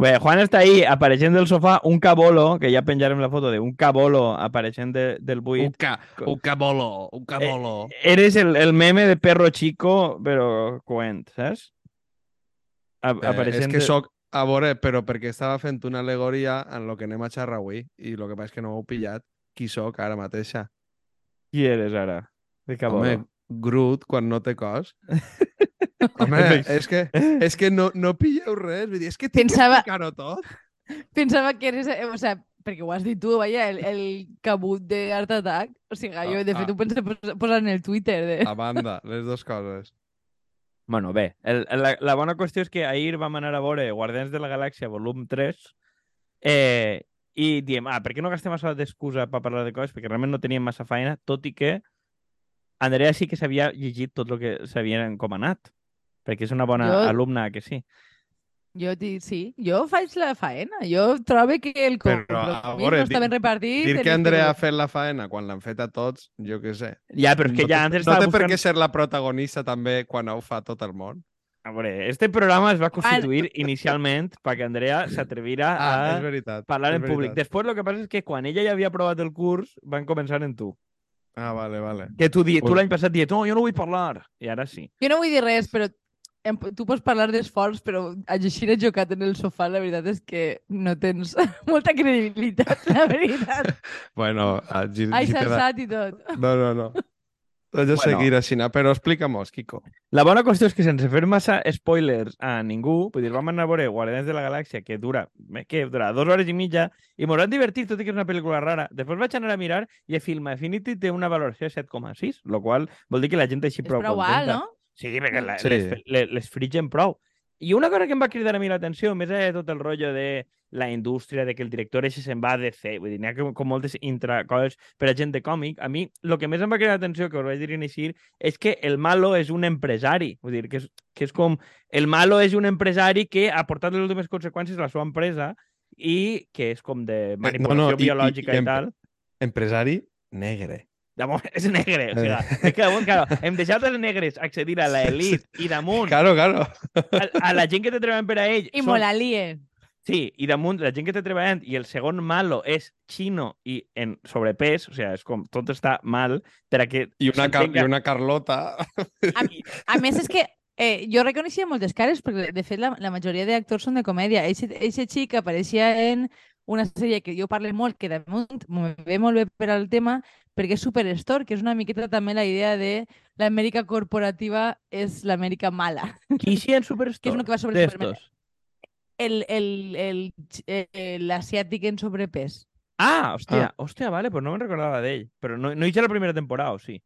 Bé, Juan està ahí apareixent del sofà, un cabolo, que ja penjarem la foto d'un cabolo apareixent de, del Un, buit. ca, un cabolo, un cabolo. Eres el, el meme de perro chico, però coent, saps? A, Eh, és apareixent... que de- sóc a veure, però perquè estava fent una alegoria en lo que anem a xerrar avui i el que passa és que no m'heu pillat qui sóc ara mateixa. Qui eres ara? De cabolo. Home, Groot quan no té cos. Home, és que, és que no, no pilleu res. Vull dir, és que tinc Pensava- que explicar-ho tot. Pensava que eres, o sea, perquè ho has dit tu, vaja, el, el cabut de Art Attack. O sigui, jo de Ah, fet ah. ho pensé pos- posar en el Twitter. De... A banda, les dues coses. Bueno, bé, el, la, la bona qüestió és que ahir vam anar a veure Guardians de la Galàxia volum 3 eh, i diem, ah, per què no gastem massa d'excusa per parlar de coses? Perquè realment no teníem massa feina, tot i que Andrea sí que s'havia llegit tot el que s'havia encomanat, perquè és una bona Jo- alumna que sí. Jo dic, sí, jo faig la faena. Jo trobo que el compromís veure, no està ben repartit. Dir que Andrea ha fet la faena quan l'han fet a tots, jo què sé. Ja, però és que no ja antes no estava té per buscant... què ser la protagonista també quan ho fa tot el món. A veure, este programa es va constituir inicialment perquè Andrea s'atrevira Ah, a és veritat. parlar és en públic. veritat. Després, el que passa és que quan ella ja havia aprovat el curs, van començar en tu. Ah, vale, vale. Que tu, di... tu l'any passat dies, no, jo no vull parlar. I ara sí. Jo no vull dir res, però em, tu pots parlar d'esforç, però a Gixina jocat en el sofà, la veritat és que no tens molta credibilitat, la veritat. Bueno, a Gir, Ai, da- salsat i tot. No, no, no. Has de Bueno. seguir així, no? però explica-mos, Kiko. La bona qüestió és que sense fer massa spoilers a ningú, vull dir, vam anar a veure Guardians de la Galàxia, que dura, que dura dues hores i mitja, i m'ho han divertit, tot i que és una pel·lícula rara. Després vaig anar a mirar i a Film Affinity té una valoració de 7,6, el qual vol dir que la gent així És prou prou contenta. alt, no? Sí, perquè la, Sí. les, les, les fritgen prou. I una cosa que em va cridar a mi l'atenció, més de tot el rotllo de la indústria, de que el director ese se'n va a DC, vull dir, n'hi ha com, com moltes intra coses per a gent de còmic, a mi el que més em va cridar l'atenció, que us vaig dir iniciar, és que el malo és un empresari, vull dir, que és, que és com... El malo és un empresari que ha portat les últimes conseqüències a la seva empresa i que és com de manipulació no, i- i- biològica i i, em- tal. Empresari negre. Damunt, és negre, o sigui, és que damunt, claro, hem deixat els negres accedir a l'elit i damunt Claro, claro. a, a la gent que té treballant per a ell I són-. Sí, i damunt la gent que té treballant i el segon malo és xino i en sobrepès, o sigui, és com tot està mal per a que I una, car i una Carlota. A, a més, és que eh, jo reconeixia moltes cares, perquè de fet la, la majoria d'actors són de comèdia. Eixe, eixe xic apareixia en una sèrie que jo parlo molt, que damunt me ve molt bé per al tema, perquè és Superstore, que és una miqueta també la idea de l'Amèrica corporativa és l'Amèrica mala. Qui sí en Que és Superstore? una que va sobre Superman. d'estos? El, el, el, l'asiàtic en sobrepès. Ah, hòstia, hòstia, vale, però no me'n recordava d'ell. Però no, no hi ha la primera temporada, o sí?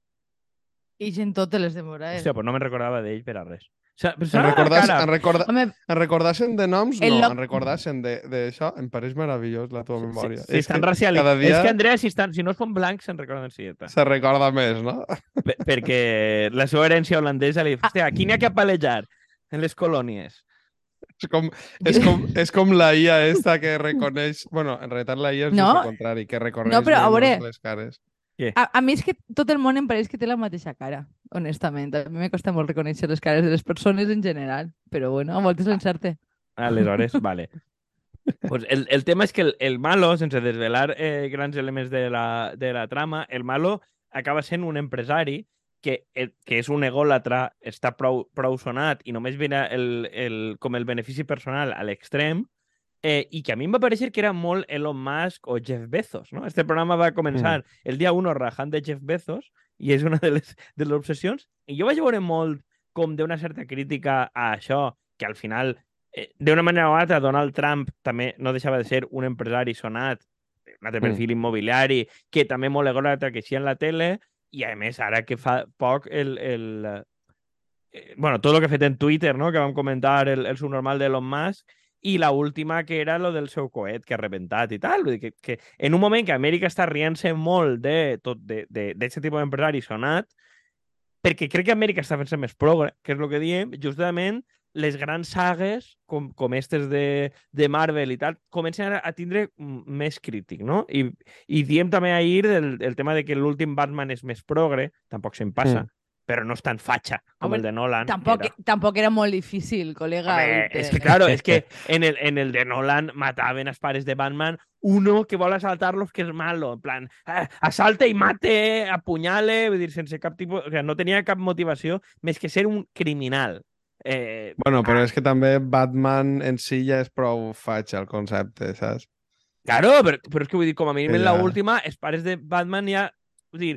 I gent totes les temporades. Hòstia, però no me'n recordava d'ell per a res. Sigui, però En, recordas, en, recorda, Home, en recordassen de noms? El no, loc- en recordassen d'això. Em pareix meravellós la teva memòria. Si, si estan racialitzats. cada dia És que, Andrea, si, estan, si no són blancs, se'n recorden sieta. se recorda més, no? Per- perquè la seva herència holandesa li diu, hòstia, aquí n'hi ha que palejar en les colònies. És com, és com, és com la IA esta que reconeix... Bueno, en realitat la IA és No. el contrari, que reconeix No, però a veure- les cares. A, a mi és que tot el món em pareix que té la mateixa cara, honestament. A mi me costa molt reconèixer les cares de les persones en general, però bueno, a voltes l'encerte. Aleshores, vale. Pues el, el tema és que el, el malo, sense desvelar eh, grans elements de la, de la trama, el malo acaba sent un empresari que, eh, que és un egòlatra, està prou, prou sonat i només mira el, el, com el benefici personal a l'extrem eh, i que a mi em va parèixer que era molt Elon Musk o Jeff Bezos, no? Este programa va començar mm. el dia 1 rajant de Jeff Bezos i és una de les, de les obsessions i jo vaig veure molt com d'una certa crítica a això, que al final eh, d'una manera o altra, Donald Trump també no deixava de ser un empresari sonat, un altre Mm. perfil immobiliari, que també molt egòlatra que així en la tele, i a més, ara que fa poc el... el eh, bueno, tot el que ha fet en Twitter, no? que vam comentar el, el subnormal d'Elon Musk, i la última que era lo del seu coet que ha rebentat i tal. Vull dir que, que en un moment que Amèrica està rient-se molt de tot d'aquest tipus d'empresari sonat, perquè crec que Amèrica està fent-se més progre, que és el que diem, justament les grans sagues, com, com estes de, de Marvel i tal, comencen a, a tindre més crític, no? I, i diem també ahir del, el tema de que l'últim Batman és més progre, tampoc se'n passa, Mm. Però no és tan fatxa com Home, el de Nolan. Tampoc, Era... tampoc era molt difícil, col·lega. Home, irte. és que, claro, és que en el, en el de Nolan mataven els pares de Batman uno que vol assaltar-los que és malo, en plan, eh, assalte i mate, apunyale, vull dir, sense cap tipus... O sigui, no tenia cap motivació més que ser un criminal. Eh, Bueno, però és que també Batman en si ja és prou fatxa el concepte, saps? Claro, però, però és que vull dir, com a mínim en ja- l'última, els pares de Batman ja... Vull dir,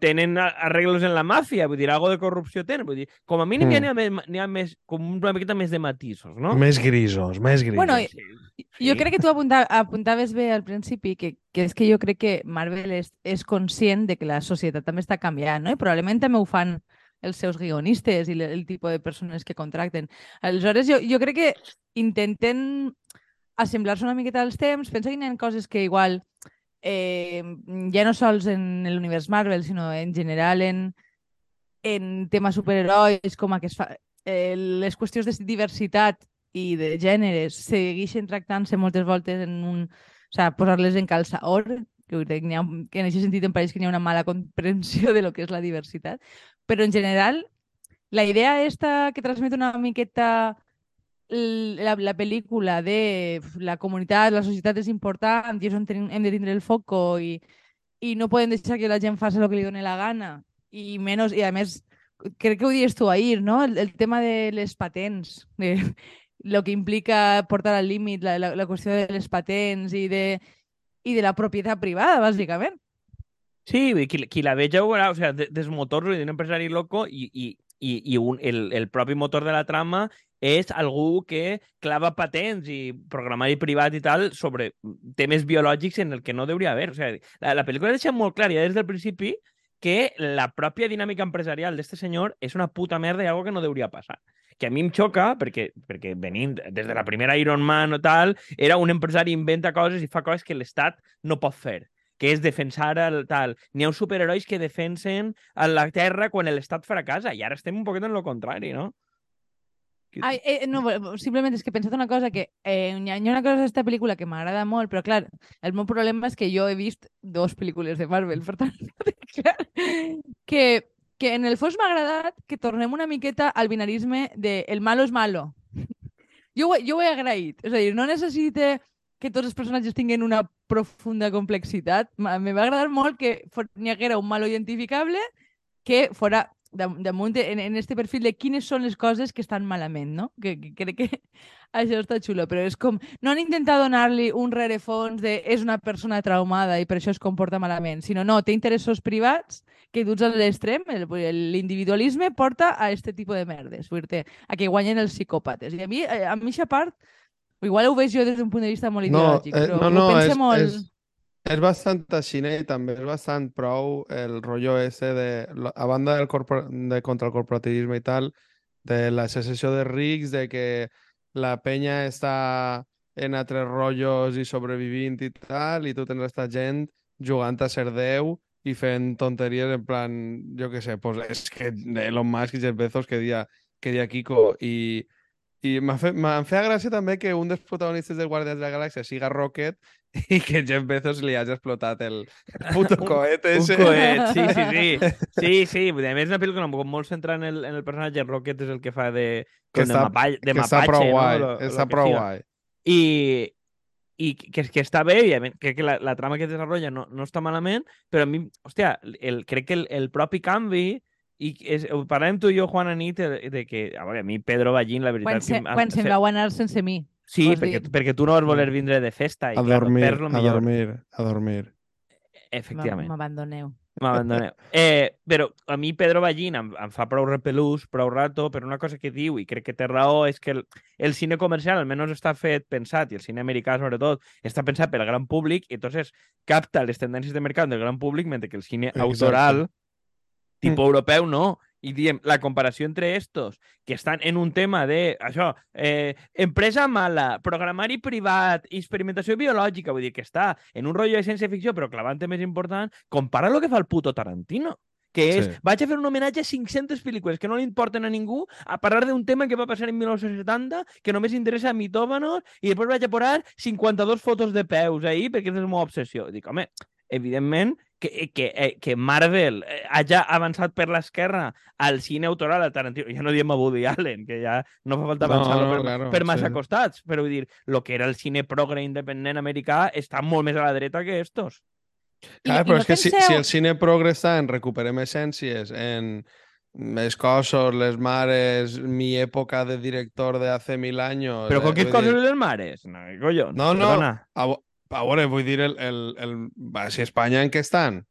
tenen arreglos en la màfia, vull dir, algo de corrupció tenen, vull dir, com a mínim Mm. ja n'hi ha, més, n'hi ha més, com una miqueta més de matisos, no? Més grisos, més grisos. Bueno, Sí. Jo Sí. crec que tu apunta, apuntaves bé al principi, que, que és que jo crec que Marvel és, és conscient de que la societat també està canviant, no? I probablement també ho fan els seus guionistes i el tipus de persones que contracten. Aleshores, jo, jo crec que intenten assemblar-se una miqueta als temps, pensa que hi ha coses que igual eh, ja no sols en l'univers Marvel, sinó en general en, en temes superherois, com a que es fa, eh, les qüestions de diversitat i de gèneres segueixen tractant-se moltes voltes en un... O sigui, posar-les en calçador, que, n'hi ha, que en aquest sentit em pareix que n'hi ha una mala comprensió de lo que és la diversitat, però en general la idea esta que transmet una miqueta la, la pel·lícula de la comunitat, la societat és important i és on tenim, hem de tindre el foco i, i no podem deixar que la gent faci el que li doni la gana i menys, i a més crec que ho dius tu ahir, no? El, el tema de les patents, de lo que implica portar al límit la, la, la qüestió de les patents i de, i de la propietat privada, bàsicament. Sí, qui, qui la veja ho veurà, o sigui, de- dels motors vull dir, un empresari loco i, i, i, i un, el, el propi motor de la trama és algú que clava patents i programari privat i tal sobre temes biològics en el que no hauria haver. O sigui, la, la pel·lícula deixa molt clar ja des del principi que la pròpia dinàmica empresarial d'este senyor és una puta merda i algo que no hauria passar. Que a mi em xoca, perquè, perquè venint des de la primera Iron Man o tal, era un empresari inventa coses i fa coses que l'Estat no pot fer que és defensar el tal. N'hi ha superherois que defensen la Terra quan l'Estat fracassa, i ara estem un poquet en lo contrari, no? Ai, eh, no, simplement és que he pensat una cosa que eh, hi ha una cosa d'esta pel·lícula que m'agrada molt, però clar, el meu problema és que jo he vist dos pel·lícules de Marvel, per tant, clar, que, que en el fons m'ha agradat que tornem una miqueta al binarisme de el malo és malo. Jo ho, jo ho he agraït. És a dir, no necessite que tots els personatges tinguin una profunda complexitat. Me va agradar molt que n'hi haguera un malo identificable que fora dam- damunt de- en, en este perfil de quines són les coses que estan malament, no? Que, que crec que això està xulo, però és com... No han intentat donar-li un rerefons de és una persona traumada i per això es comporta malament, sinó no, té interessos privats que duts a l'extrem, el- l'individualisme porta a este tipus de merdes, dir a que guanyen els psicòpates. I a mi, eh, a mi aquesta part, igual ho veig jo des d'un punt de vista molt No, ideològic, eh, però no, ho no, pense és- molt... és- És bastant així, eh? i també és bastant prou el rotllo ese de, a banda del corpor de contra el corporativisme i tal, de la secessió de rics, de que la penya està en altres rotllos i sobrevivint i tal, i tu tens esta gent jugant a ser Déu i fent tonteries en plan, jo què sé, pues és que Elon Musk i Jeff Bezos que dia, que dia Kiko i, i m'ha fet, fet gràcia també que un dels protagonistes dels Guardians de la Galàxia siga Rocket i que Jeff Bezos li hagi explotat el, el puto cohete Un ese. coet, sí, sí, sí. Sí, sí, a més és una pel·lícula com molt centrada en el, en el personatge Rocket és el que fa de, Que de, mapa, de que està prou no? guai, Lo- lo està que prou guai. I, i que, que està bé, evidentment, crec que la, la trama que es desenvolupa no, no està malament, però a mi, hòstia, el, crec que el, el propi canvi i és, ho parlàvem tu i jo, Juan, a nit, de, de que, a veure, a mi Pedro Ballín, la veritat... Quan, se, que quan se'n vau anar sense mi. Sí, vols perquè, dir. perquè tu no vas voler vindre de festa i, A clar, dormir, lo a millor. dormir, a dormir. Efectivament. M'abandoneu. M'abandoneu. Eh, però a mi Pedro Ballín em, em fa prou repelús, prou rato, però una cosa que diu, i crec que té raó, és que el, el cine comercial almenys està fet pensat, i el cine americà sobretot, està pensat pel gran públic, i entonces capta les tendències de mercat del gran públic, mentre que el cine Exacte. autoral, tipus europeu, no. I diem, la comparació entre estos, que estan en un tema de, això, eh, empresa mala, programari privat, experimentació biològica, vull dir que està en un rotllo de ciència-ficció, però clavant més important, compara el que fa el puto Tarantino que és, Sí. vaig a fer un homenatge a 500 pel·lícules que no li importen a ningú a parlar d'un tema que va passar en 1970 que només interessa a mitómanos i després vaig a posar 52 fotos de peus ahí perquè és la meva obsessió. Dic, home, evidentment que, que, eh, que Marvel eh, hagi avançat per l'esquerra al cine autoral a Tarantino. Ja no diem a Woody Allen, que ja no fa falta No, avançar-lo no, per, claro, per massa sí. costats, però vull dir, el que era el cine progre independent americà està molt més a la dreta que estos. I- Clar, i però no és que si, penseu- si el cine progre està en recuperem essències, en els cossos, les mares, mi època de director de hace mil años... Però eh, vull coses dir- de les mares? No, collons? No, no, Perdona. a, a veure, vull dir, el, el, el, va, si Espanya en què estan?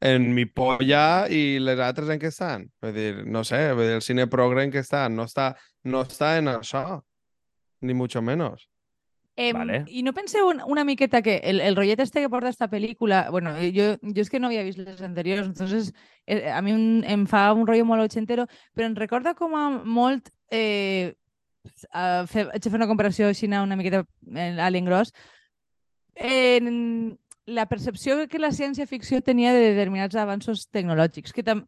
En mi polla i les altres en què estan? Vull dir, no sé, vull dir, el cine progre en què estan? No està, no està en això, ni mucho menos. Em, Vale. I no penseu un- una miqueta que el, el rotllet este que porta esta pel·lícula, bueno, jo, jo és que no havia vist les anteriors, entonces eh, a mi un, em fa un rotllo molt ochentero, però em recorda com a molt... Eh, a fer, de fer una comparació així una miqueta eh, a l'engròs. En la percepció que la ciència-ficció tenia de determinats avanços tecnològics, que tam,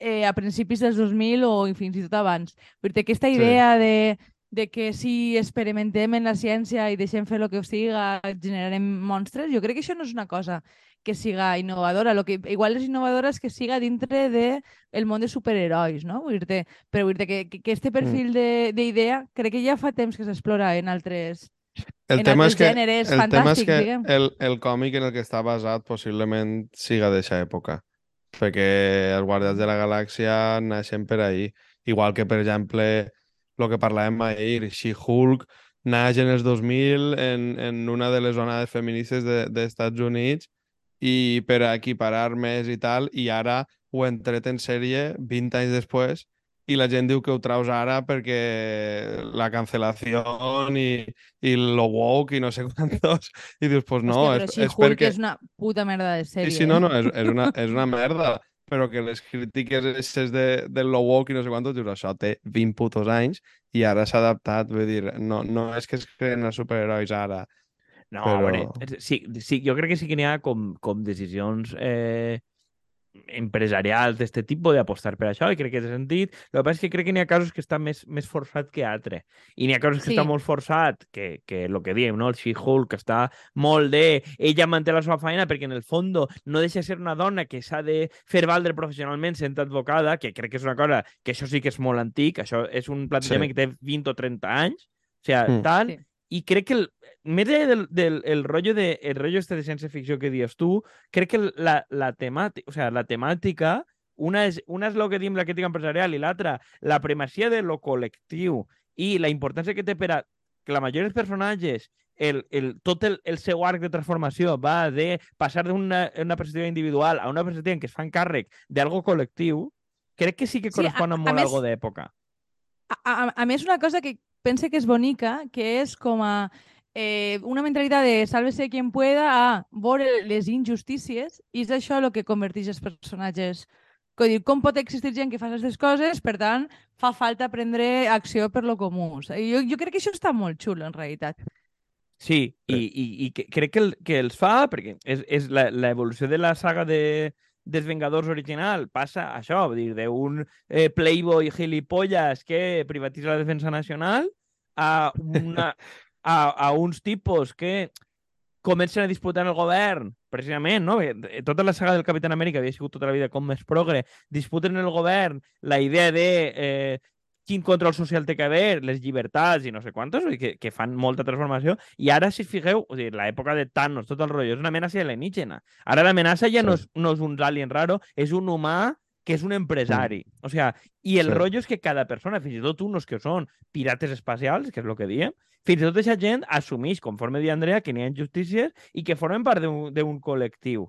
eh, a principis dels 2000 o fins i tot abans. Dir, aquesta Sí. idea de, de que si experimentem en la ciència i deixem fer el que siga, generarem monstres, jo crec que això no és una cosa que siga innovadora. Lo que igual és innovadora és que siga dintre de el món de superherois, no? Vull dir però vull dir que, que, que este perfil de- d'idea crec que ja fa temps que s'explora en altres, El en tema és que, gèneres el tema és que diguem. el, el còmic en el que està basat possiblement siga d'eixa època. Perquè els Guardians de la Galàxia naixen per ahir. Igual que, per exemple, el que parlàvem ahir, She-Hulk naix en els 2000 en, en una de les onades feministes de- dels de, Units i per equiparar més i tal, i ara ho han tret en sèrie 20 anys després i la gent diu que ho traus ara perquè la cancel·lació i, i lo woke i no sé quantos i dius, pues no, Hòstia, però és, és She-Hulk perquè... és una puta merda de sèrie. Sí, sí, no, eh? no, és, és, una, és una merda, però que les crítiques aquestes de, de lo woke i no sé quantos, dius, això té 20 putos anys i ara s'ha adaptat, vull dir, no, no és que es creen els superherois ara. No, Però- a veure, és- sí, sí, jo crec que sí que n'hi ha com, com decisions eh, empresarials d'este tipus d'apostar per això i crec que té sentit. El que passa és que crec que n'hi ha casos que està més, més forçat que altre. I n'hi ha casos que Sí. està molt forçat, que, que el que diem, no? el She-Hulk, que està molt de... Ella manté la seva feina perquè en el fons no deixa de ser una dona que s'ha de fer valdre professionalment sent advocada, que crec que és una cosa que això sí que és molt antic, això és un plantejament Sí. que té 20 o 30 anys, o sigui, Mm. tal, Sí. I crec que el, més enllà del, del el rotllo de el rotllo este de ciència-ficció que dius tu, crec que la, la temàtica, o sea, la temàtica, una és, una és el que diem la crítica empresarial i l'altra, la primacia de lo col·lectiu i la importància que té per a que la majoria dels personatges el, el, tot el, el seu arc de transformació va de passar d'una una perspectiva individual a una perspectiva en què es fan càrrec d'algo col·lectiu, crec que sí que Sí, a- correspon a, a molt més- algo d'època. A, a, a més, una cosa que pense que és bonica, que és com a eh, una mentalitat de sálvese quien pueda a veure les injustícies i és això el que converteix els personatges. Que dir, com pot existir gent que fa aquestes coses, per tant, fa falta prendre acció per lo comú. O sigui, jo, jo crec que això està molt xulo, en realitat. Sí, i, i, i que, crec que, el, que els fa, perquè és, és la- l'evolució de la saga de, dels Vengadors original passa això, vull dir, d'un eh, playboy gilipollas que privatitza la defensa nacional a, una, a, a uns tipus que comencen a disputar el govern, precisament, no? Perquè Tota la saga del Capitán Amèrica havia sigut tota la vida com més progre, disputen el govern la idea de eh, quin control social té que haver, les llibertats i no sé quantos, que, que fan molta transformació. I ara, si fixeu, o sigui, l'època de Thanos, tot el rotllo, és una amenaça alienígena. Ara l'amenaça ja Sí. no, és, no és un alien raro, és un humà que és un empresari. O sigui, i el Sí. rotllo és que cada persona, fins i tot uns que són pirates espacials, que és el que diem, fins i tot aquesta gent assumeix, conforme dia Andrea, que n'hi ha injustícies i que formen part d'un col·lectiu.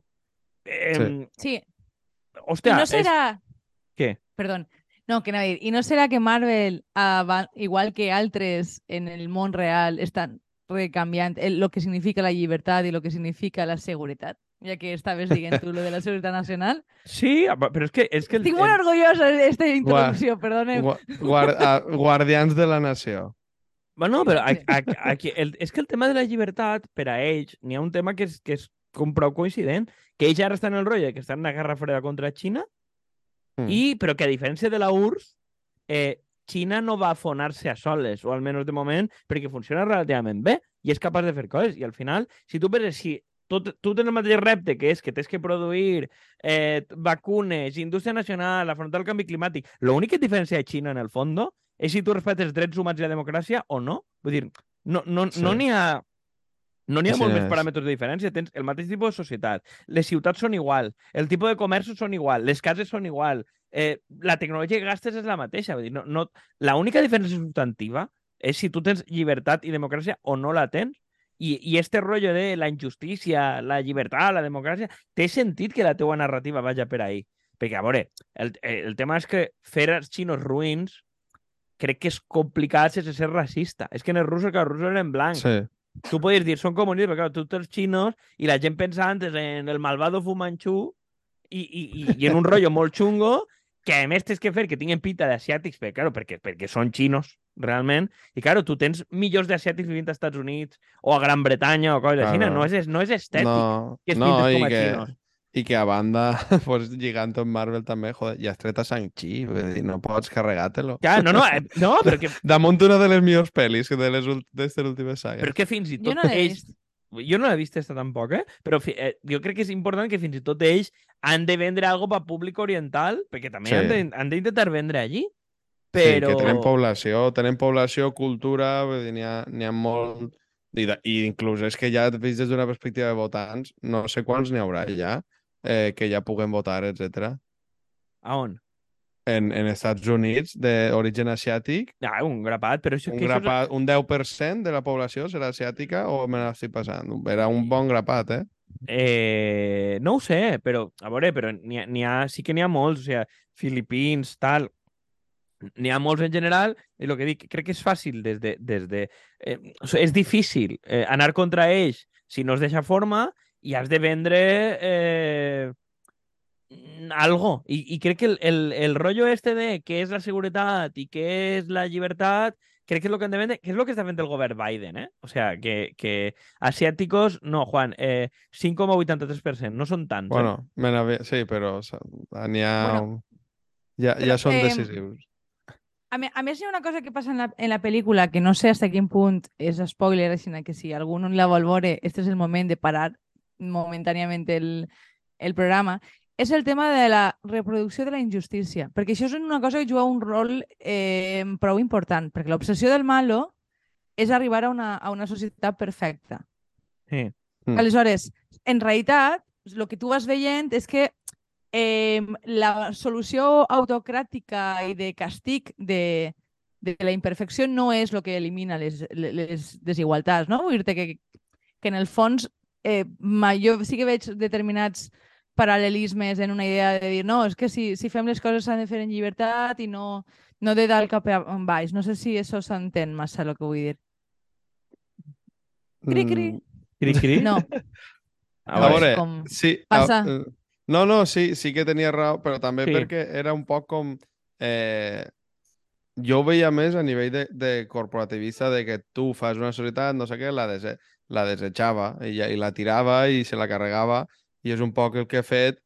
Eh, Sí, Hòstia, I no és... serà... Què? Perdó. No, que anava a dir, I no serà que Marvel, ava- igual que altres en el món real, estan recanviant el, lo que significa la llibertat i lo que significa la seguretat? Ja que estaves dient tu lo de la seguretat nacional. Sí, però és que... És que el, Estic molt el... orgullosa d'esta introducció, perdoneu. Gua- guar- a- guardians de la nació. Bueno, però a, a, aquí, el, és que el tema de la llibertat, per a ells, n'hi ha un tema que és, que és com prou coincident, que ells ara estan en el rotllo que estan en la guerra freda contra Xina, Mm. i, però que a diferència de la URSS, eh, Xina no va afonar-se a soles, o almenys de moment, perquè funciona relativament bé i és capaç de fer coses. I al final, si tu penses, si tu, tu tens el mateix repte, que és que tens que produir eh, vacunes, indústria nacional, afrontar el canvi climàtic. L'únic que et diferencia de Xina, en el fons, és si tu respectes drets humans i la democràcia o no. Vull dir, no n'hi Sí. no, ha... No n'hi ha Així molt més és. paràmetres de diferència. Tens el mateix tipus de societat. Les ciutats són igual. El tipus de comerços són igual. Les cases són igual. Eh, la tecnologia que gastes és la mateixa. Vull dir, no, no... L'única diferència substantiva és si tu tens llibertat i democràcia o no la tens. I, i este rotllo de la injustícia, la llibertat, la democràcia, té sentit que la teua narrativa vagi per ahí. Perquè, a veure, el, el tema és que fer els xinos ruïns crec que és complicat sense ser racista. És que en els russos, que els russos eren blancs. Sí. Tu podries dir, són comunistes, però clar, tu tens xinos i la gent pensa antes en el malvado Fumanchu i, i, i, i en un rotllo molt xungo que a més tens que fer que tinguin pinta d'asiàtics, perquè, claro, perquè, perquè són xinos, realment. I, claro, tu tens milions d'asiàtics vivint als Estats Units o a Gran Bretanya o coses així. Claro. No, és, no és estètic No, que es no com a que, xinos. I que a banda, pues, lligant amb Marvel també, joder, ja has tret a Shang-Chi, dir, no pots carregar-te-lo. Clar, no, no, eh, no, però que, Damunt una de les millors pel·lis de les d'estes últimes sagues. però que fins i Jo tot no l'he ells... Jo no l'he vist esta tampoc, eh? Però fi, eh, jo crec que és important que fins i tot ells han de vendre algo per públic oriental, perquè també Sí. han de- d'intentar vendre allí. Sí, Però... que tenen població, tenen població, cultura, n'hi ha, ha molt... I, de, I inclús és que ja vist des d'una perspectiva de votants, no sé quants n'hi haurà ja, eh, que ja puguen votar, etc. A on? En, en Estats Units, d'origen asiàtic, Ah, un grapat, però això, un, que això és- grapat, un 10% de la població serà asiàtica o me l'estic passant? Era un bon grapat, eh? Eh, no ho sé, però, a veure, però n'hi ha, ha, sí que n'hi ha molts, o sigui, filipins, tal, n'hi ha molts en general, i el que dic, crec que és fàcil des de... Des de eh, és difícil eh, anar contra ells si no es deixa forma i has de vendre eh, algo. I, I crec que el, el, el rotllo este de què és la seguretat i què és la llibertat, crec que és el que han de vendre, que és el que està fent el govern Biden, eh? O sea, que, que asiàticos, no, Juan, eh, 5,83%, no són tants. eh? Bueno, me n'havia- sí, però o sea, n'hi ha... Bueno, ja, ja però, són em, decisius. A, me- a més, hi ha una cosa que passa en la, en la pel·lícula que no sé fins a quin punt és spoiler, sinó que si algú no la vol veure, este és el moment de parar momentàniament el, el programa, és el tema de la reproducció de la injustícia. Perquè això és una cosa que juga un rol eh, prou important, perquè l'obsessió del malo és arribar a una, a una societat perfecta. Sí. Mm. Aleshores, en realitat, el que tu vas veient és que eh, la solució autocràtica i de castig de, de la imperfecció no és el que elimina les, les desigualtats, no? Vull dir que, que en el fons eh, jo sí que veig determinats paral·lelismes en una idea de dir no, és que si, si fem les coses s'han de fer en llibertat i no, no de dalt cap a baix. No sé si això s'entén massa el que vull dir. Cri, cri. Mm, Cri, cri? No, A A veure, veure, com... sí, passa. a- eh, no, no, sí, sí que tenia raó, però també Sí. perquè era un poc com... Eh, jo ho veia més a nivell de, de corporativista, de que tu fas una societat, no sé què, la, dese, la desitjava i, i la tirava i se la carregava i és un poc el que he fet,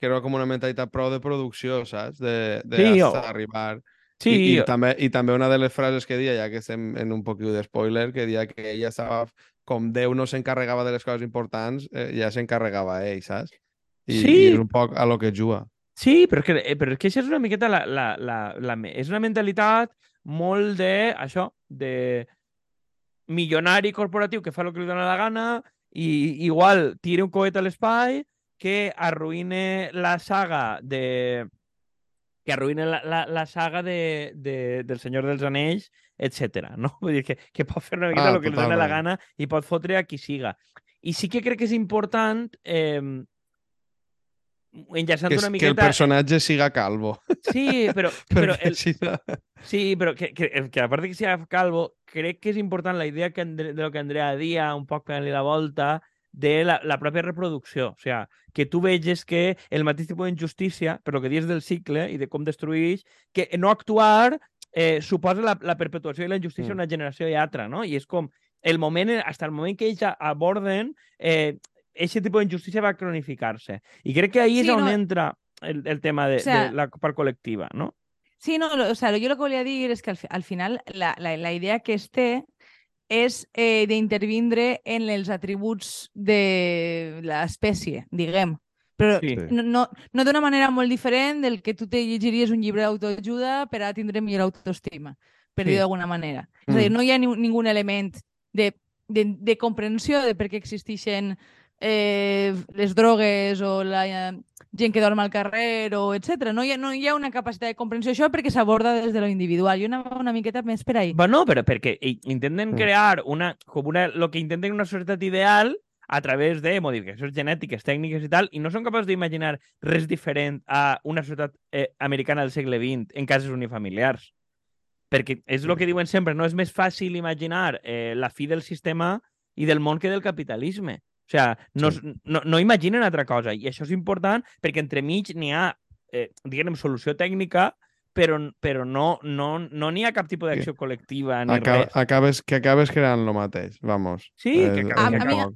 que era com una mentalitat prou de producció, saps? De, de Sí, hasta o- arribar. sí, I, i, també, I també una de les frases que dia, ja que estem en un poquit de spoiler, que dia que ella estava, com Déu no s'encarregava de les coses importants, eh, ja s'encarregava ell, saps? I, Sí. I és un poc a lo que juga. Sí, però és que, eh, però és que això és una miqueta la, la, la, la, és una mentalitat molt de, això, de milionari corporatiu que fa el que li dona la gana i igual tira un coet a l'espai que arruïne la saga de que arruïne la, la, la saga de, de, del Senyor dels Anells, etc. no? Vull dir que, que pot fer una miqueta Ah, el que li dona la gana i pot fotre a qui siga. I sí que crec que és important eh, enllaçant Que, una és- que el miqueta... personatge siga calvo. Sí, però, però el, sí, però que, que, que a part que sigui calvo, crec que és important la idea que, Andre- de lo que Andrea dia, un poc pegant-li la volta, de la, la pròpia reproducció. O sigui, que tu veges que el mateix tipus d'injustícia, per lo que dius del cicle i de com destruïix, que no actuar eh, suposa la, la perpetuació i la injustícia Mm. d'una generació i altra, no? I és com el moment, fins el moment que ells aborden, eh, aquest tipus d'injustícia va cronificar-se. I crec que ahí Sí, és on no. entra el, el tema de, O sea, de la part col·lectiva, no? Sí, no, lo- o sea, yo lo que volia dir és que al, al final la, la, la idea que es té és eh, d'intervindre en els atributs de l'espècie, diguem. Però Sí. no, no, no d'una manera molt diferent del que tu te llegiries un llibre d'autoajuda per a tindre millor autoestima, per Sí. dir d'alguna manera. És a dir, Mm. no hi ha ni, ningú element de, de, de comprensió de per què existeixen eh, les drogues o la eh, gent que dorm al carrer o etc. No hi, ha, no hi ha una capacitat de comprensió això perquè s'aborda des de lo individual. Jo anava una miqueta més per ahí. Bueno, però perquè intenten Mm. crear una, com una, lo que intenten una societat ideal a través de modificacions genètiques, tècniques i tal, i no són capaços d'imaginar res diferent a una societat eh, americana del segle XX en cases unifamiliars. Perquè és el que diuen sempre, no és més fàcil imaginar eh, la fi del sistema i del món que del capitalisme. O sigui, no, Sí. no, no imaginen altra cosa. I això és important perquè entremig n'hi ha, eh, diguem, solució tècnica, però, però no n'hi no, no ha cap tipus d'acció col·lectiva ni Acab res. acabes, que acabes creant lo mateix, vamos. Sí, que Eh, acabes- que eh, acabes-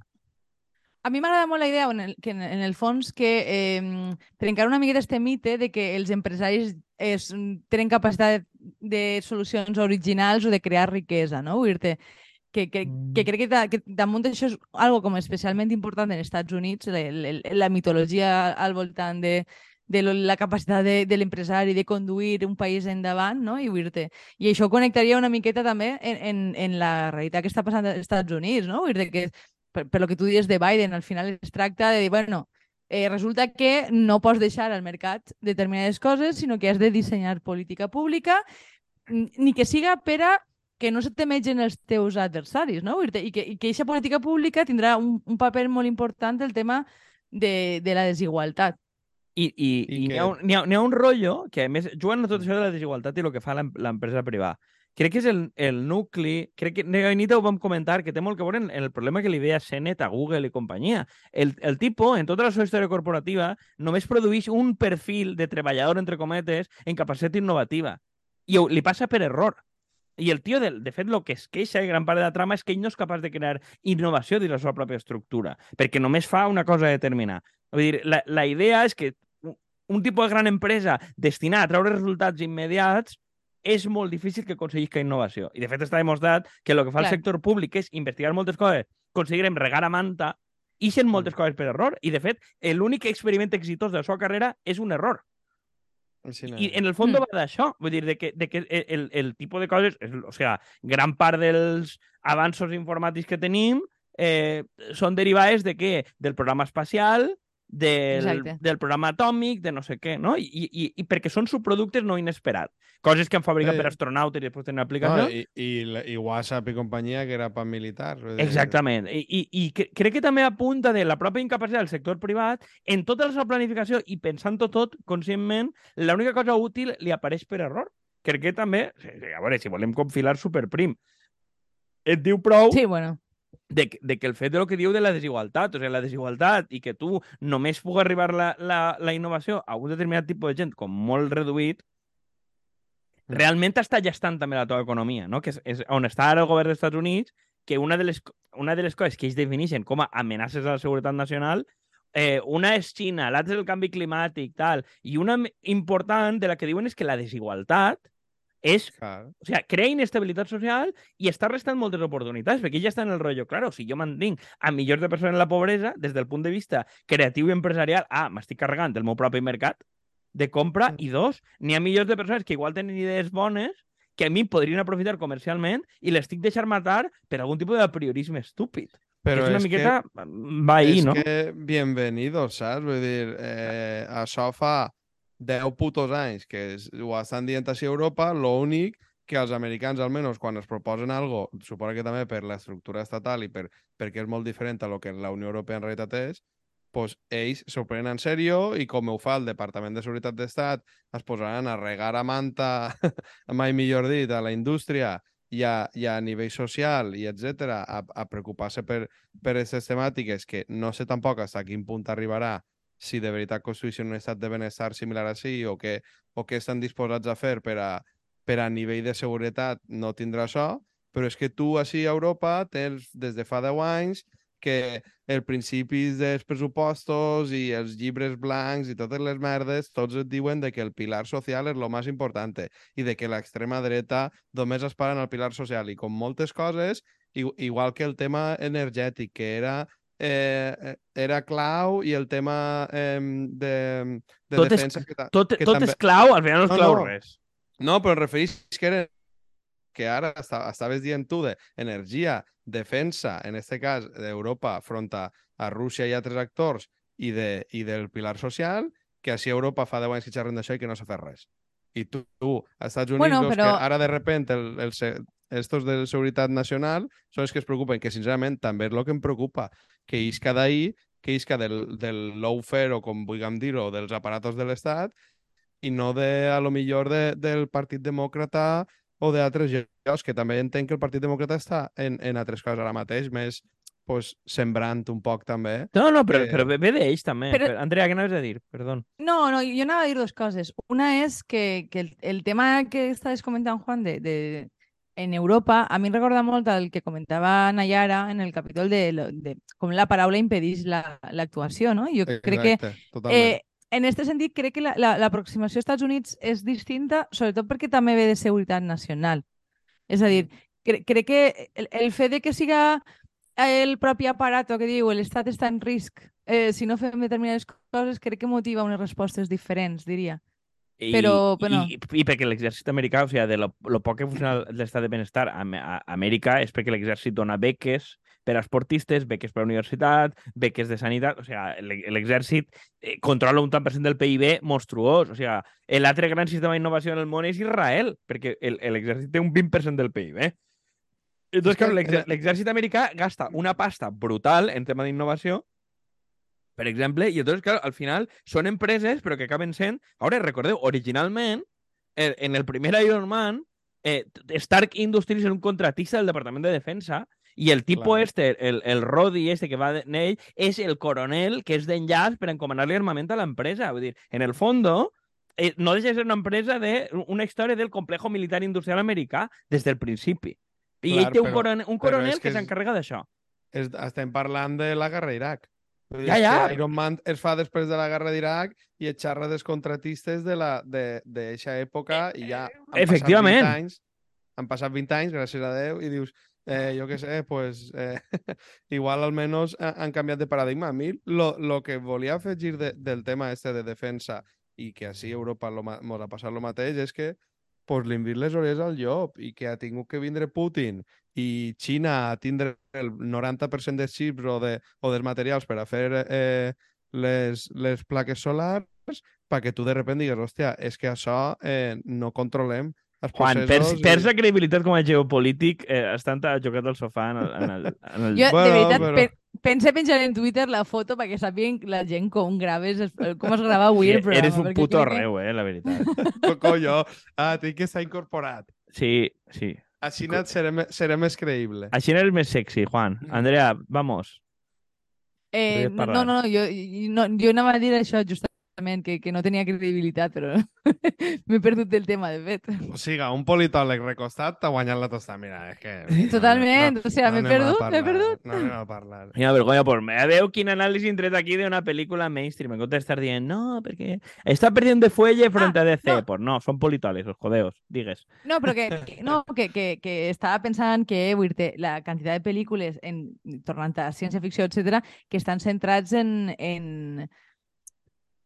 A mi m'agrada molt la idea en el, que en, en el fons que eh, trencar una miqueta este mite de que els empresaris es, tenen capacitat de, de solucions originals o de crear riquesa, no? Vull dir-te que, que, que crec que, da, que damunt d'això és algo com especialment important en Estats Units, la, la, la mitologia al voltant de, de la capacitat de, de l'empresari de conduir un país endavant, no? I, vull dir-te, I això connectaria una miqueta també en, en, en la realitat que està passant als Estats Units, no? Dir que per, per lo que tu dius de Biden, al final es tracta de dir, bueno, eh, resulta que no pots deixar al mercat determinades coses, sinó que has de dissenyar política pública, ni que siga per a que no se temegen els teus adversaris, no? I que, i que aquesta política pública tindrà un, un paper molt important el tema de, de la desigualtat. I, i, I i n'hi ha, que- un- n'hi ha, ha un rotllo que, a més, jugant a tot això de la desigualtat i el que fa l'em- l'empresa privada. Crec que és el, el nucli... Crec que Anita ho vam comentar, que té molt que veure en, en el problema que li ve a Senet, a Google i companyia. El, el tipo, en tota la seva història corporativa, només produeix un perfil de treballador, entre cometes, en capacitat innovativa. I ho, li passa per error. I el tio, de, de fet, el que es queixa, gran part de la trama, és que ell no és capaç de crear innovació dins la seva pròpia estructura, perquè només fa una cosa determinada. Vull dir, la, la idea és que un- tipus de gran empresa destinada a treure resultats immediats és molt difícil que aconseguisca innovació. I, de fet, està demostrat que el que fa Clar. el sector públic és investigar moltes coses, aconseguirem regar a manta, ixen moltes coses per error, i, de fet, l'únic experiment exitós de la seva carrera és un error. Així no I en el fons Mm. va d'això, vull dir, de que, de que el, el tipus de coses, és, o sigui, gran part dels avanços informàtics que tenim eh, són derivades de què? Del programa espacial, del, Exacte. del programa atòmic, de no sé què, no? I, i, i perquè són subproductes no inesperats. Coses que han fabricat Sí. per astronautes i després tenen No, aplicació. i, i, la- i WhatsApp i companyia, que era per dir, Exactament. I, i, i cre- crec que també apunta de la pròpia incapacitat del sector privat en tota la seva planificació i pensant-ho tot conscientment, l'única cosa útil li apareix per error. Crec que també, a veure, si volem confilar superprim, et diu prou Sí, bueno. De, de que el fet de lo que diu de la desigualtat, o sigui, la desigualtat i que tu només pugui arribar la, la, la innovació a un determinat tipus de gent com molt reduït, realment està gestant també la teva economia, no? que és, és on està ara el govern dels Estats Units, que una de les, una de les coses que ells defineixen com a amenaces a la seguretat nacional eh, una és Xina, l'altra és el canvi climàtic, tal, i una important de la que diuen és que la desigualtat és Clar. o sigui, crea inestabilitat social i està restant moltes oportunitats, perquè ja està en el rotllo, claro, si jo mantinc a milions de persones en la pobresa, des del punt de vista creatiu i empresarial, ah, m'estic carregant el meu propi mercat de compra, Mm. i dos, n'hi ha milions de persones que igual tenen idees bones que a mi podrien aprofitar comercialment i l'estic deixant matar per algun tipus de priorisme estúpid. Però és una és miqueta... Va que, ahí, és no? que bienvenido, saps? Vull dir, eh, això fa 10 putos anys que es, ho estan dient així a Europa, l'únic que els americans, almenys, quan es proposen algo, suposo que també per l'estructura estatal i per, perquè és molt diferent a lo que la Unió Europea en realitat és, pues ells s'ho prenen en sèrio i com ho fa el Departament de Seguretat d'Estat, es posaran a regar a manta, mai millor dit, a la indústria i a, i a nivell social i etc a, a preocupar-se per, per aquestes temàtiques que no sé tampoc fins a quin punt arribarà si de veritat construeixen un estat de benestar similar a sí o què o què estan disposats a fer per a, per a nivell de seguretat no tindrà això, però és que tu així a Europa tens des de fa 10 anys que els principis dels pressupostos i els llibres blancs i totes les merdes, tots et diuen de que el pilar social és el més important i de que l'extrema dreta només es para en el pilar social. I com moltes coses igual que el tema energètic, que era, eh, era clau, i el tema eh, de, de Tot és- defensa... que ta- Tot, que tot també- és clau, al final no és No, clau no. res. No, però referís que era que ara està, estaves dient tu de energia, defensa, en este cas d'Europa front a, a Rússia i altres actors i, de, i del pilar social, que així Europa fa 10 anys que xerren d'això i que no s'ha fet res. I tu, tu als Estats Units, Bueno, però- que ara de repente el, el, estos de seguretat nacional són els que es preocupen, que sincerament també és el que em preocupa, que isca d'ahir, que isca del, del lawfare o com vulguem dir-ho, dels aparatos de l'Estat, i no de, a lo millor de, del Partit Demòcrata o d'altres llocs, que també entenc que el Partit Demòcrata està en, en altres coses ara mateix, més pues, sembrant un poc també. No, no, però, que- però ve d'ells també. Però-. Andrea, què anaves a dir? Perdó. No, no, jo anava a dir dos coses. Una és que, que el, el tema que estaves comentant, Juan, de, de, en Europa, a mi em recorda molt el que comentava Nayara en el capítol de, de com la paraula impedís la- l'actuació, no? Jo crec que Exacte, totalment. Eh, en aquest sentit, crec que la- la- l'aproximació als Estats Units és distinta, sobretot perquè també ve de seguretat nacional. És a dir, cre crec que el, el fet de que siga el propi aparato que diu l'estat està en risc eh, si no fem determinades coses, crec que motiva unes respostes diferents, diria. I, Però, bueno. I, i perquè l'exèrcit americà, o sigui, de lo, lo poc que funciona l'estat de benestar a, a Amèrica és perquè l'exèrcit dona beques per a esportistes, beques per a universitat, beques de sanitat, o sigui, l'e- l'exèrcit eh, controla un tant per cent del PIB monstruós, o sigui, l'altre gran sistema d'innovació en el món és Israel, perquè el- l'exèrcit té un 20% del PIB. Entonces, claro, l'exer- l'exèrcit americà gasta una pasta brutal en tema d'innovació, per exemple, i entonces, claro, al final són empreses, però que acaben sent... Ara, recordeu, originalment, el, en el primer Iron Man, eh, Stark Industries era un contratista del Departament de Defensa i el tipo Clar. este, el, el Rodi este que va en ell, és el coronel que és d'enllaç per encomanar-li armament a l'empresa. Vull dir, en el fondo, eh, no deixa de ser una empresa de una història del complejo militar industrial americà des del principi. I Clar, ell té un però- coronel, un coronel que que és- s'encarrega d'això. És, estem parlant de la guerra a Iraq. Ja, ja. Iron Man es fa després de la guerra d'Iraq i et xerra dels contratistes de la- de- d'eixa època i ja han efectivament. passat 20 anys, han passat 20 anys, gràcies a Déu, i dius, eh, jo què sé, pues, eh, igual almenys ha- han canviat de paradigma. A mi lo, lo que volia afegir de, del tema este de defensa i que així Europa lo, mos ha passat el mateix és que pues, li vist les orelles al llop i que ha tingut que vindre Putin i Xina a tindre el 90% dels xips o, de, o dels materials per a fer eh, les, les plaques solars perquè tu de repente digues, hòstia, és que això eh, no controlem els Juan, processos... perds, i- perds la credibilitat com a geopolític eh, estant jugat al sofà en el... En el, en el... Jo, Bueno, de veritat, però- pe pensa penjar en Twitter la foto perquè sàpiguen la gent com graves, com es grava avui el programa. Eres un puto arreu, eh, la veritat. Co- Colló, ah, tinc que estar incorporat. Sí, sí. Així net seré, seré més creïble. Així eres més sexy, Juan. Andrea, vamos. Eh, no, no, no, jo, jo, no, jo anava a dir això justament, que, que no tenia credibilitat, però m'he perdut del tema, de fet. O sigui, un politòleg recostat t'ha guanyat la tostada. Mira, és que... Totalment, o sea, m'he anem a perdut, m'he perdut. No anem a parlar. Quina vergonya por me. Veu quin anàlisi han tret aquí d'una pel·lícula mainstream. En comptes d'estar dient, no, perquè està perdent de fuelle frente Ah, a DC. no. Pues no, són politòlegs, os jodeos. Digues. No, però que, que- no, que, que, que estava pensant que vull dir la quantitat de pel·lícules, en, tornant a ciència-ficció, etc que estan centrats en, en,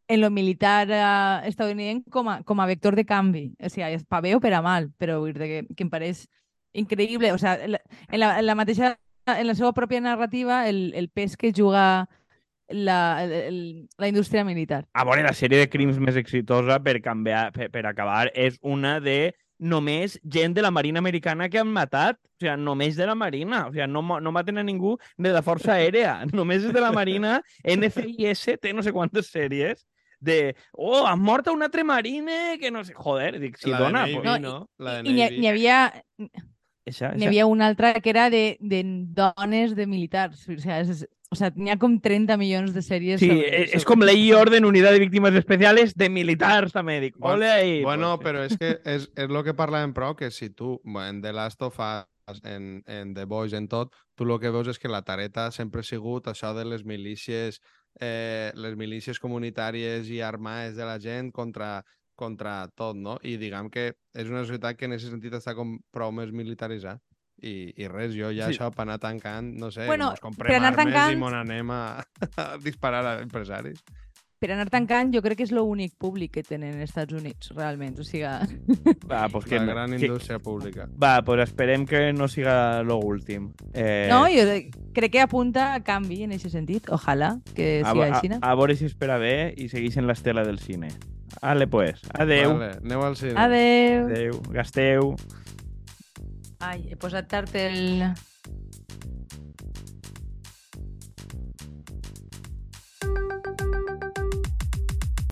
en lo militar eh, estadounidense com a, com a vector de canvi. O sigui, pa bé o per a mal, però vull dir que, que em pareix increïble. O sigui, la- en la, en la mateixa en la seva pròpia narrativa, el, el pes que juga la, el, la indústria militar. A veure, la sèrie de crims més exitosa per, canviar, per, per acabar és una de només gent de la Marina Americana que han matat. O sigui, només de la Marina. O sigui, no, no maten a ningú de la Força Aèria. Només és de la Marina. NCIS té no sé quantes sèries de, oh, han mort a un altre marine que no sé... Joder, dic, si la de dona... Navy, pues, No, no? La de I n'hi havia, N'hi havia una altra que era de, de dones de militars. O sea, és, o sea, n'hi ha com 30 milions de sèries. Sí, sobre- és, és sobre- com ley y orden, unidad de víctimas especiales de militars també. Dic, Bueno, ole ahí. Bueno, pues, però és que és, és el que parlàvem prou, que si tu, bueno, en The Last of Us, en, en The Boys, en tot, tu el que veus és que la tareta sempre ha sigut això de les milícies, eh, les milícies comunitàries i armades de la gent contra, contra tot, no? I diguem que és una societat que en aquest sentit està com prou més militaritzada. I, i res, jo ja Sí. això per anar tancant, no sé, Bueno, per comprem armes i tancant- mos anem a, a disparar a empresaris. Per anar tancant, jo crec que és l'únic públic que tenen els Estats Units, realment. O sigui, Va, pues que, la gran que- indústria pública. Va, pues esperem que no siga lo últim. Eh, no, jo crec que apunta a canvi en aquest sentit. Ojalà que a, siga a, així. a veure si espera bé i segueixen l'estela del cine. Ale, pues. Adeu. Vale, aneu al cine. Adeu. Adeu. Gasteu. Ai, he posat tard el...